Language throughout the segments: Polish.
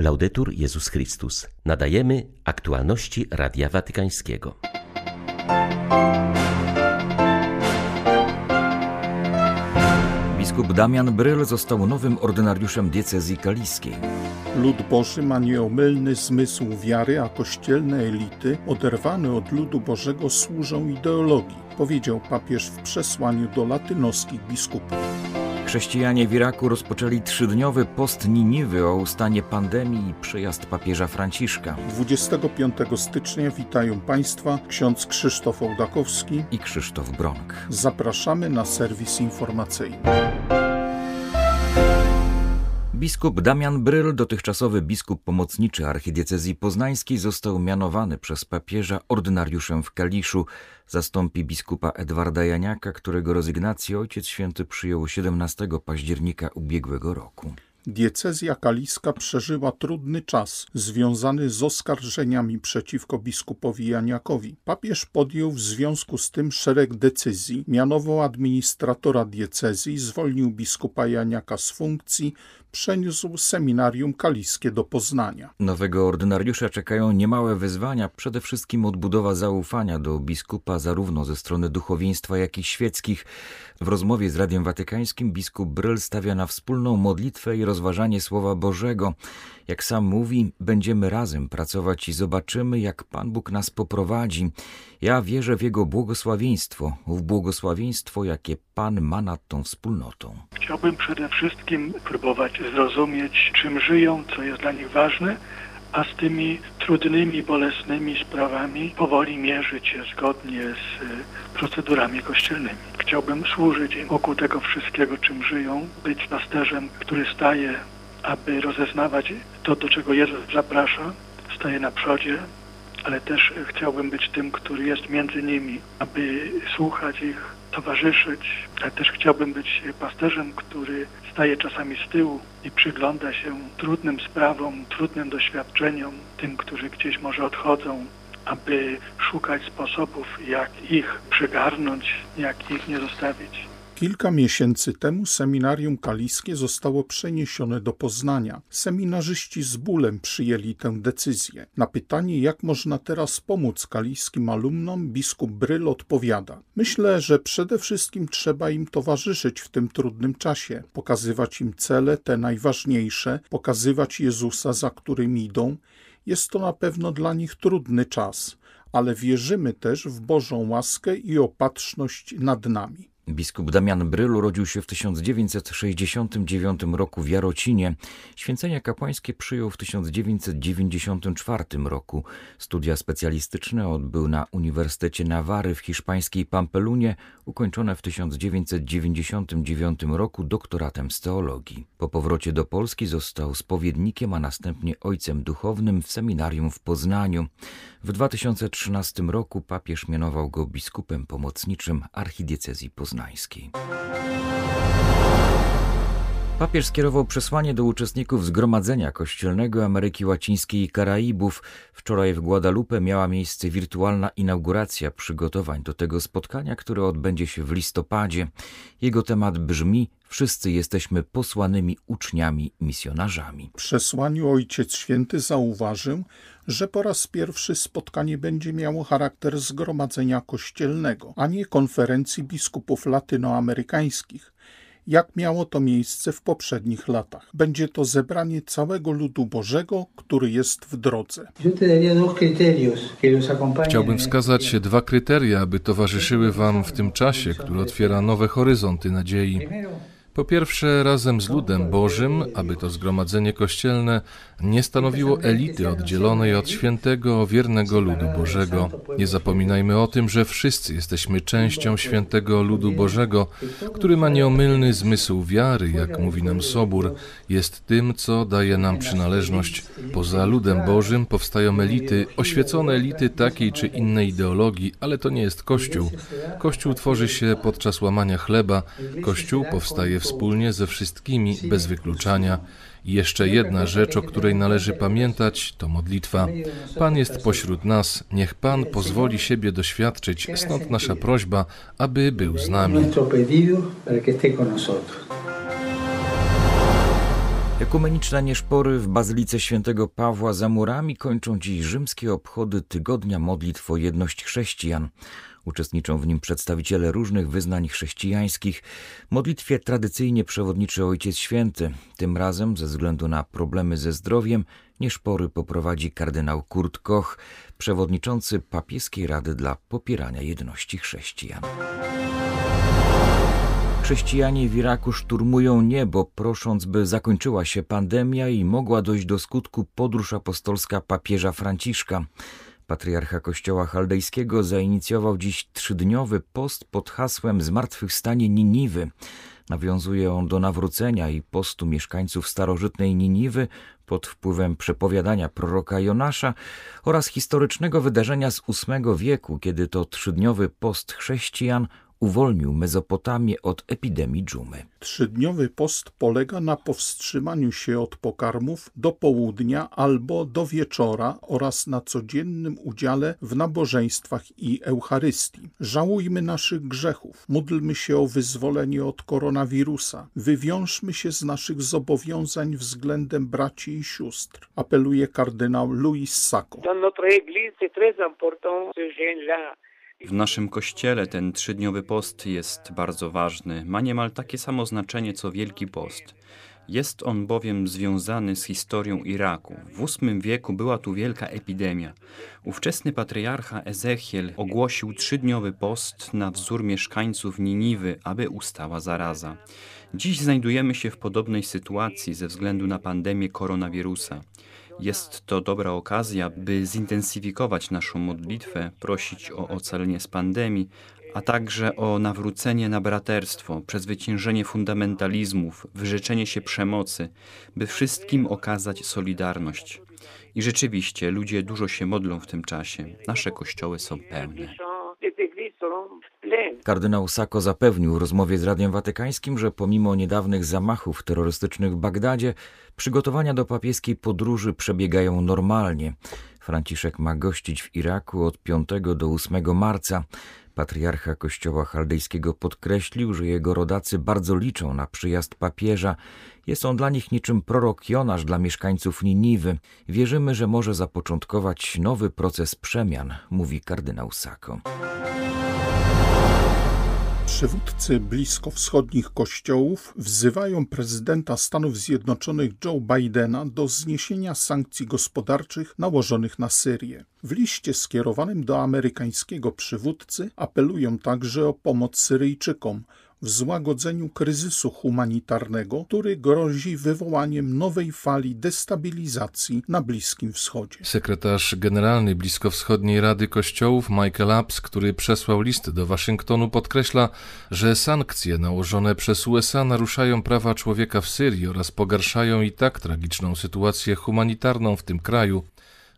Laudetur Jezus Chrystus. Nadajemy aktualności Radia Watykańskiego. Biskup Damian Bryl został nowym ordynariuszem diecezji kaliskiej. Lud Boży ma nieomylny zmysł wiary, a kościelne elity, oderwane od ludu Bożego, służą ideologii, powiedział papież w przesłaniu do latynoskich biskupów. Chrześcijanie w Iraku rozpoczęli trzydniowy post Niniwy o ustanie pandemii i przyjazd papieża Franciszka. 25 stycznia witają Państwa ksiądz Krzysztof Ołdakowski i Krzysztof Bronk. Zapraszamy na serwis informacyjny. Biskup Damian Bryl, dotychczasowy biskup pomocniczy archidiecezji poznańskiej, został mianowany przez papieża ordynariuszem w Kaliszu. Zastąpi biskupa Edwarda Janiaka, którego rezygnację Ojciec Święty przyjął 17 października ubiegłego roku. Diecezja kaliska przeżyła trudny czas związany z oskarżeniami przeciwko biskupowi Janiakowi. Papież podjął w związku z tym szereg decyzji, mianował administratora diecezji, zwolnił biskupa Janiaka z funkcji, przeniósł seminarium kaliskie do Poznania. Nowego ordynariusza czekają niemałe wyzwania, przede wszystkim odbudowa zaufania do biskupa zarówno ze strony duchowieństwa, jak i świeckich. W rozmowie z Radiem Watykańskim biskup Bryl stawia na wspólną modlitwę i rozważanie Słowa Bożego. Jak sam mówi, będziemy razem pracować i zobaczymy, jak Pan Bóg nas poprowadzi. Ja wierzę w Jego błogosławieństwo, w błogosławieństwo, jakie Pan ma nad tą wspólnotą. Chciałbym przede wszystkim próbować zrozumieć, czym żyją, co jest dla nich ważne, a z tymi trudnymi, bolesnymi sprawami powoli mierzyć się zgodnie z procedurami kościelnymi. Chciałbym służyć im wokół tego wszystkiego, czym żyją, być pasterzem, który staje, aby rozeznawać to, do czego Jezus zaprasza, staje na przodzie, ale też chciałbym być tym, który jest między nimi, aby słuchać ich, towarzyszyć, ale też chciałbym być pasterzem, który staje czasami z tyłu i przygląda się trudnym sprawom, trudnym doświadczeniom, tym, którzy gdzieś może odchodzą, aby szukać sposobów, jak ich przygarnąć, jak ich nie zostawić. Kilka miesięcy temu seminarium kaliskie zostało przeniesione do Poznania. Seminarzyści z bólem przyjęli tę decyzję. Na pytanie, jak można teraz pomóc kaliskim alumnom, biskup Bryl odpowiada: Myślę, że przede wszystkim trzeba im towarzyszyć w tym trudnym czasie, pokazywać im cele, te najważniejsze, pokazywać Jezusa, za którym idą. Jest to na pewno dla nich trudny czas, ale wierzymy też w Bożą łaskę i opatrzność nad nami. Biskup Damian Bryl urodził się w 1969 roku w Jarocinie. Święcenia kapłańskie przyjął w 1994 roku. Studia specjalistyczne odbył na Uniwersytecie Nawary w hiszpańskiej Pampelunie, ukończone w 1999 roku doktoratem z teologii. Po powrocie do Polski został spowiednikiem, a następnie ojcem duchownym w seminarium w Poznaniu. W 2013 roku papież mianował go biskupem pomocniczym archidiecezji poznańskiej. Papież skierował przesłanie do uczestników Zgromadzenia Kościelnego Ameryki Łacińskiej i Karaibów. Wczoraj w Guadalupe miała miejsce wirtualna inauguracja przygotowań do tego spotkania, które odbędzie się w listopadzie. Jego temat brzmi Wszyscy jesteśmy posłanymi uczniami, misjonarzami. W przesłaniu Ojciec Święty zauważył, że po raz pierwszy spotkanie będzie miało charakter zgromadzenia kościelnego, a nie konferencji biskupów latynoamerykańskich, jak miało to miejsce w poprzednich latach. Będzie to zebranie całego ludu Bożego, który jest w drodze. Chciałbym wskazać dwa kryteria, aby towarzyszyły Wam w tym czasie, który otwiera nowe horyzonty nadziei. Po pierwsze, razem z ludem Bożym, aby to zgromadzenie kościelne nie stanowiło elity oddzielonej od świętego, wiernego ludu Bożego. Nie zapominajmy o tym, że wszyscy jesteśmy częścią świętego ludu Bożego, który ma nieomylny zmysł wiary, jak mówi nam Sobór, jest tym, co daje nam przynależność. Poza ludem Bożym powstają elity, oświecone elity takiej czy innej ideologii, ale to nie jest Kościół. Kościół tworzy się podczas łamania chleba, Kościół powstaje wspólnie ze wszystkimi, bez wykluczania. I jeszcze jedna rzecz, o której należy pamiętać, to modlitwa. Pan jest pośród nas, niech Pan pozwoli siebie doświadczyć, stąd nasza prośba, aby był z nami. Ekumeniczne nieszpory w Bazylice Świętego Pawła za murami kończą dziś rzymskie obchody Tygodnia Modlitw o Jedność Chrześcijan. Uczestniczą w nim przedstawiciele różnych wyznań chrześcijańskich. Modlitwie tradycyjnie przewodniczy Ojciec Święty. Tym razem, ze względu na problemy ze zdrowiem, nieszpory poprowadzi kardynał Kurt Koch, przewodniczący papieskiej Rady dla Popierania Jedności Chrześcijan. Chrześcijanie w Iraku szturmują niebo, prosząc, by zakończyła się pandemia i mogła dojść do skutku podróż apostolska papieża Franciszka. Patriarcha Kościoła Chaldejskiego zainicjował dziś trzydniowy post pod hasłem Zmartwychwstanie Niniwy. Nawiązuje on do nawrócenia i postu mieszkańców starożytnej Niniwy pod wpływem przepowiadania proroka Jonasza oraz historycznego wydarzenia z VIII wieku, kiedy to trzydniowy post chrześcijan uwolnił Mezopotamię od epidemii dżumy. Trzydniowy post polega na powstrzymaniu się od pokarmów do południa albo do wieczora oraz na codziennym udziale w nabożeństwach i Eucharystii. Żałujmy naszych grzechów, módlmy się o wyzwolenie od koronawirusa, wywiążmy się z naszych zobowiązań względem braci i sióstr, apeluje kardynał Louis Sacco. W naszym kościele ten trzydniowy post jest bardzo ważny. Ma niemal takie samo znaczenie co Wielki Post. Jest on bowiem związany z historią Iraku. W VIII wieku była tu wielka epidemia. Ówczesny patriarcha Ezechiel ogłosił trzydniowy post na wzór mieszkańców Niniwy, aby ustała zaraza. Dziś znajdujemy się w podobnej sytuacji ze względu na pandemię koronawirusa. Jest to dobra okazja, by zintensyfikować naszą modlitwę, prosić o ocalenie z pandemii, a także o nawrócenie na braterstwo, przezwyciężenie fundamentalizmów, wyrzeczenie się przemocy, by wszystkim okazać solidarność. I rzeczywiście ludzie dużo się modlą w tym czasie. Nasze kościoły są pełne. Kardynał Sako zapewnił rozmowie z Radiem Watykańskim, że pomimo niedawnych zamachów terrorystycznych w Bagdadzie, przygotowania do papieskiej podróży przebiegają normalnie. Franciszek ma gościć w Iraku od 5 do 8 marca. Patriarcha Kościoła Chaldejskiego podkreślił, że jego rodacy bardzo liczą na przyjazd papieża. Jest on dla nich niczym prorok Jonasz dla mieszkańców Niniwy. Wierzymy, że może zapoczątkować nowy proces przemian, mówi kardynał Sako. Przywódcy bliskowschodnich kościołów wzywają prezydenta Stanów Zjednoczonych Joe Bidena do zniesienia sankcji gospodarczych nałożonych na Syrię. W liście skierowanym do amerykańskiego przywódcy apelują także o pomoc Syryjczykom, w złagodzeniu kryzysu humanitarnego, który grozi wywołaniem nowej fali destabilizacji na Bliskim Wschodzie. Sekretarz generalny Bliskowschodniej Rady Kościołów Michael Apps, który przesłał list do Waszyngtonu, podkreśla, że sankcje nałożone przez USA naruszają prawa człowieka w Syrii oraz pogarszają i tak tragiczną sytuację humanitarną w tym kraju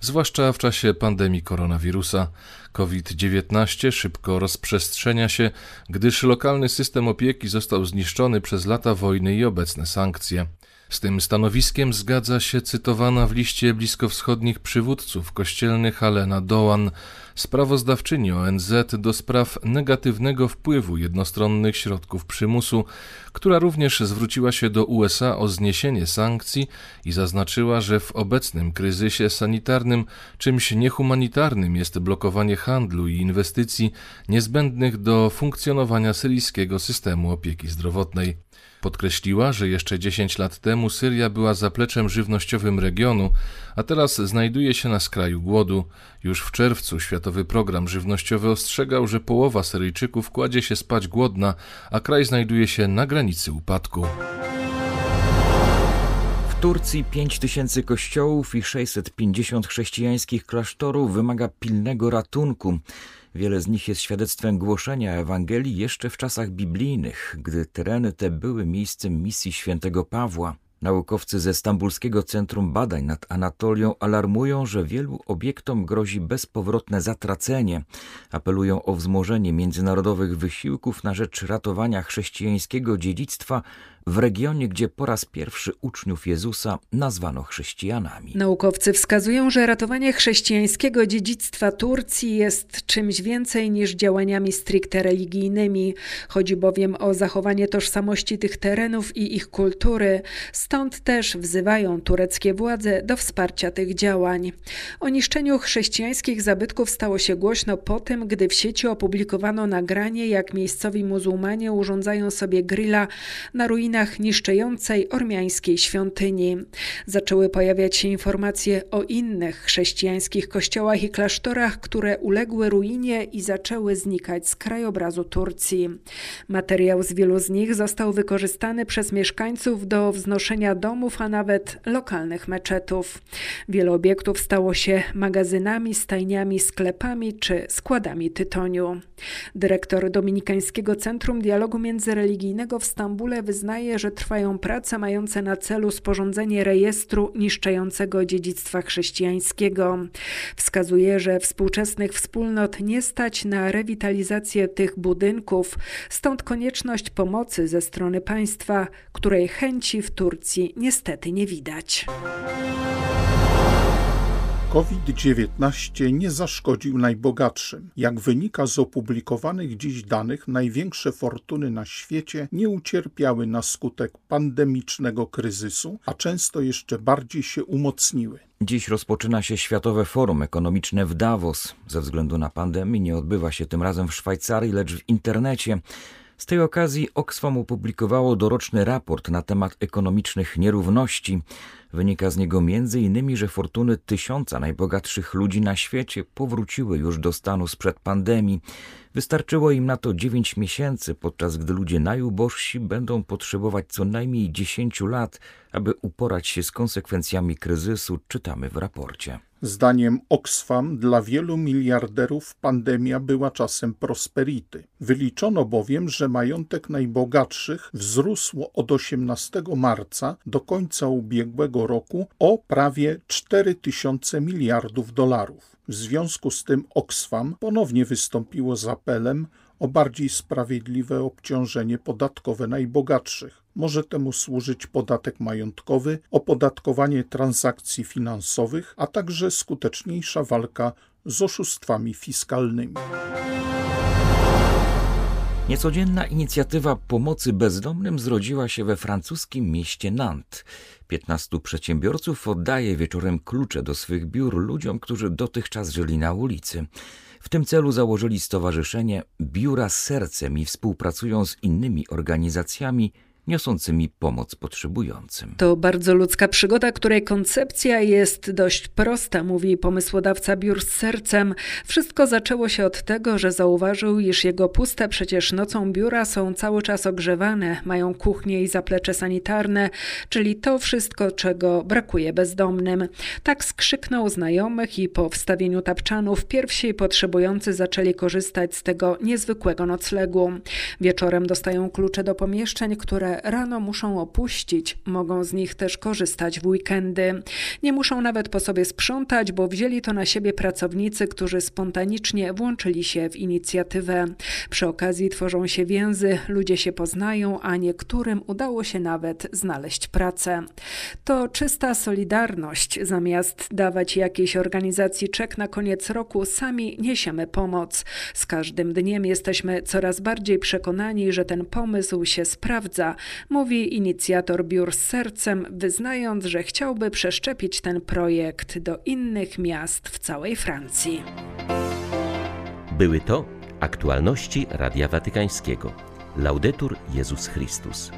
zwłaszcza w czasie pandemii koronawirusa. COVID-19 szybko rozprzestrzenia się, gdyż lokalny system opieki został zniszczony przez lata wojny i obecne sankcje. Z tym stanowiskiem zgadza się cytowana w liście bliskowschodnich przywódców kościelnych Helena Doan, sprawozdawczyni ONZ do spraw negatywnego wpływu jednostronnych środków przymusu, która również zwróciła się do USA o zniesienie sankcji i zaznaczyła, że w obecnym kryzysie sanitarnym czymś niehumanitarnym jest blokowanie handlu i inwestycji niezbędnych do funkcjonowania syryjskiego systemu opieki zdrowotnej. Podkreśliła, że jeszcze 10 lat temu Syria była zapleczem żywnościowym regionu, a teraz znajduje się na skraju głodu. Już w czerwcu Światowy Program Żywnościowy ostrzegał, że połowa Syryjczyków kładzie się spać głodna, a kraj znajduje się na granicy upadku. W Turcji 5 tysięcy kościołów i 650 chrześcijańskich klasztorów wymaga pilnego ratunku. Wiele z nich jest świadectwem głoszenia Ewangelii jeszcze w czasach biblijnych, gdy tereny te były miejscem misji świętego Pawła. Naukowcy ze Stambulskiego Centrum Badań nad Anatolią alarmują, że wielu obiektom grozi bezpowrotne zatracenie. Apelują o wzmożenie międzynarodowych wysiłków na rzecz ratowania chrześcijańskiego dziedzictwa w regionie, gdzie po raz pierwszy uczniów Jezusa nazwano chrześcijanami. Naukowcy wskazują, że ratowanie chrześcijańskiego dziedzictwa Turcji jest czymś więcej niż działaniami stricte religijnymi. Chodzi bowiem o zachowanie tożsamości tych terenów i ich kultury. Stąd też wzywają tureckie władze do wsparcia tych działań. O niszczeniu chrześcijańskich zabytków stało się głośno po tym, gdy w sieci opublikowano nagranie, jak miejscowi muzułmanie urządzają sobie grilla na ruinach niszczącej ormiańskiej świątyni. Zaczęły pojawiać się informacje o innych chrześcijańskich kościołach i klasztorach, które uległy ruinie i zaczęły znikać z krajobrazu Turcji. Materiał z wielu z nich został wykorzystany przez mieszkańców do wznoszenia domów, a nawet lokalnych meczetów. Wiele obiektów stało się magazynami, stajniami, sklepami czy składami tytoniu. Dyrektor Dominikańskiego Centrum Dialogu Międzyreligijnego w Stambule wyznaje, że trwają prace mające na celu sporządzenie rejestru niszczącego dziedzictwa chrześcijańskiego. Wskazuje, że współczesnych wspólnot nie stać na rewitalizację tych budynków, stąd konieczność pomocy ze strony państwa, której chęci w Turcji niestety nie widać. COVID-19 nie zaszkodził najbogatszym. Jak wynika z opublikowanych dziś danych, największe fortuny na świecie nie ucierpiały na skutek pandemicznego kryzysu, a często jeszcze bardziej się umocniły. Dziś rozpoczyna się Światowe Forum Ekonomiczne w Davos. Ze względu na pandemię nie odbywa się tym razem w Szwajcarii, lecz w internecie. Z tej okazji Oxfam opublikowało doroczny raport na temat ekonomicznych nierówności. Wynika z niego m.in., że fortuny tysiąca najbogatszych ludzi na świecie powróciły już do stanu sprzed pandemii. Wystarczyło im na to 9 miesięcy, podczas gdy ludzie najubożsi będą potrzebować co najmniej 10 lat, aby uporać się z konsekwencjami kryzysu, czytamy w raporcie. Zdaniem Oxfam dla wielu miliarderów pandemia była czasem prosperity. Wyliczono bowiem, że majątek najbogatszych wzrósł od 18 marca do końca ubiegłego roku o prawie 4 tysiące miliardów dolarów. W związku z tym Oxfam ponownie wystąpiło z apelem o bardziej sprawiedliwe obciążenie podatkowe najbogatszych. Może temu służyć podatek majątkowy, opodatkowanie transakcji finansowych, a także skuteczniejsza walka z oszustwami fiskalnymi. Niecodzienna inicjatywa pomocy bezdomnym zrodziła się we francuskim mieście Nantes. 15 przedsiębiorców oddaje wieczorem klucze do swych biur ludziom, którzy dotychczas żyli na ulicy. W tym celu założyli stowarzyszenie Biura Sercem i współpracują z innymi organizacjami niosącymi pomoc potrzebującym. To bardzo ludzka przygoda, której koncepcja jest dość prosta, mówi pomysłodawca biur z sercem. Wszystko zaczęło się od tego, że zauważył, iż jego puste przecież nocą biura są cały czas ogrzewane, mają kuchnię i zaplecze sanitarne, czyli to wszystko, czego brakuje bezdomnym. Tak skrzyknął znajomych i po wstawieniu tapczanów pierwsi potrzebujący zaczęli korzystać z tego niezwykłego noclegu. Wieczorem dostają klucze do pomieszczeń, rano muszą opuścić, mogą z nich też korzystać w weekendy. Nie muszą nawet po sobie sprzątać, bo wzięli to na siebie pracownicy, którzy spontanicznie włączyli się w inicjatywę. Przy okazji tworzą się więzy, ludzie się poznają, a niektórym udało się nawet znaleźć pracę. To czysta solidarność. Zamiast dawać jakiejś organizacji czek na koniec roku, sami niesiemy pomoc. Z każdym dniem jesteśmy coraz bardziej przekonani, że ten pomysł się sprawdza, mówi inicjator biur z sercem, wyznając, że chciałby przeszczepić ten projekt do innych miast w całej Francji. Były to aktualności Radia Watykańskiego. Laudetur Jezus Chrystus.